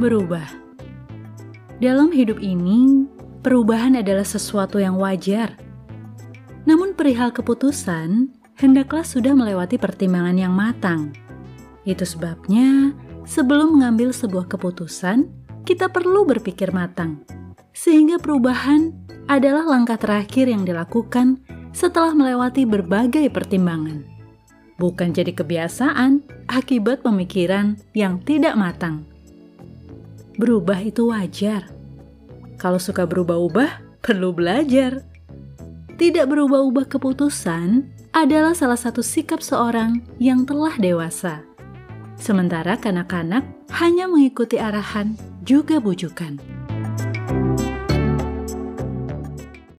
Berubah. Dalam hidup ini, perubahan adalah sesuatu yang wajar. Namun perihal keputusan, hendaklah sudah melewati pertimbangan yang matang. Itu sebabnya, sebelum mengambil sebuah keputusan, kita perlu berpikir matang. Sehingga perubahan adalah langkah terakhir yang dilakukan setelah melewati berbagai pertimbangan. Bukan jadi kebiasaan akibat pemikiran yang tidak matang. Berubah itu wajar kalau suka berubah-ubah, perlu belajar. Tidak berubah-ubah keputusan adalah salah satu sikap seorang yang telah dewasa. Sementara kanak-kanak hanya mengikuti arahan juga bujukan.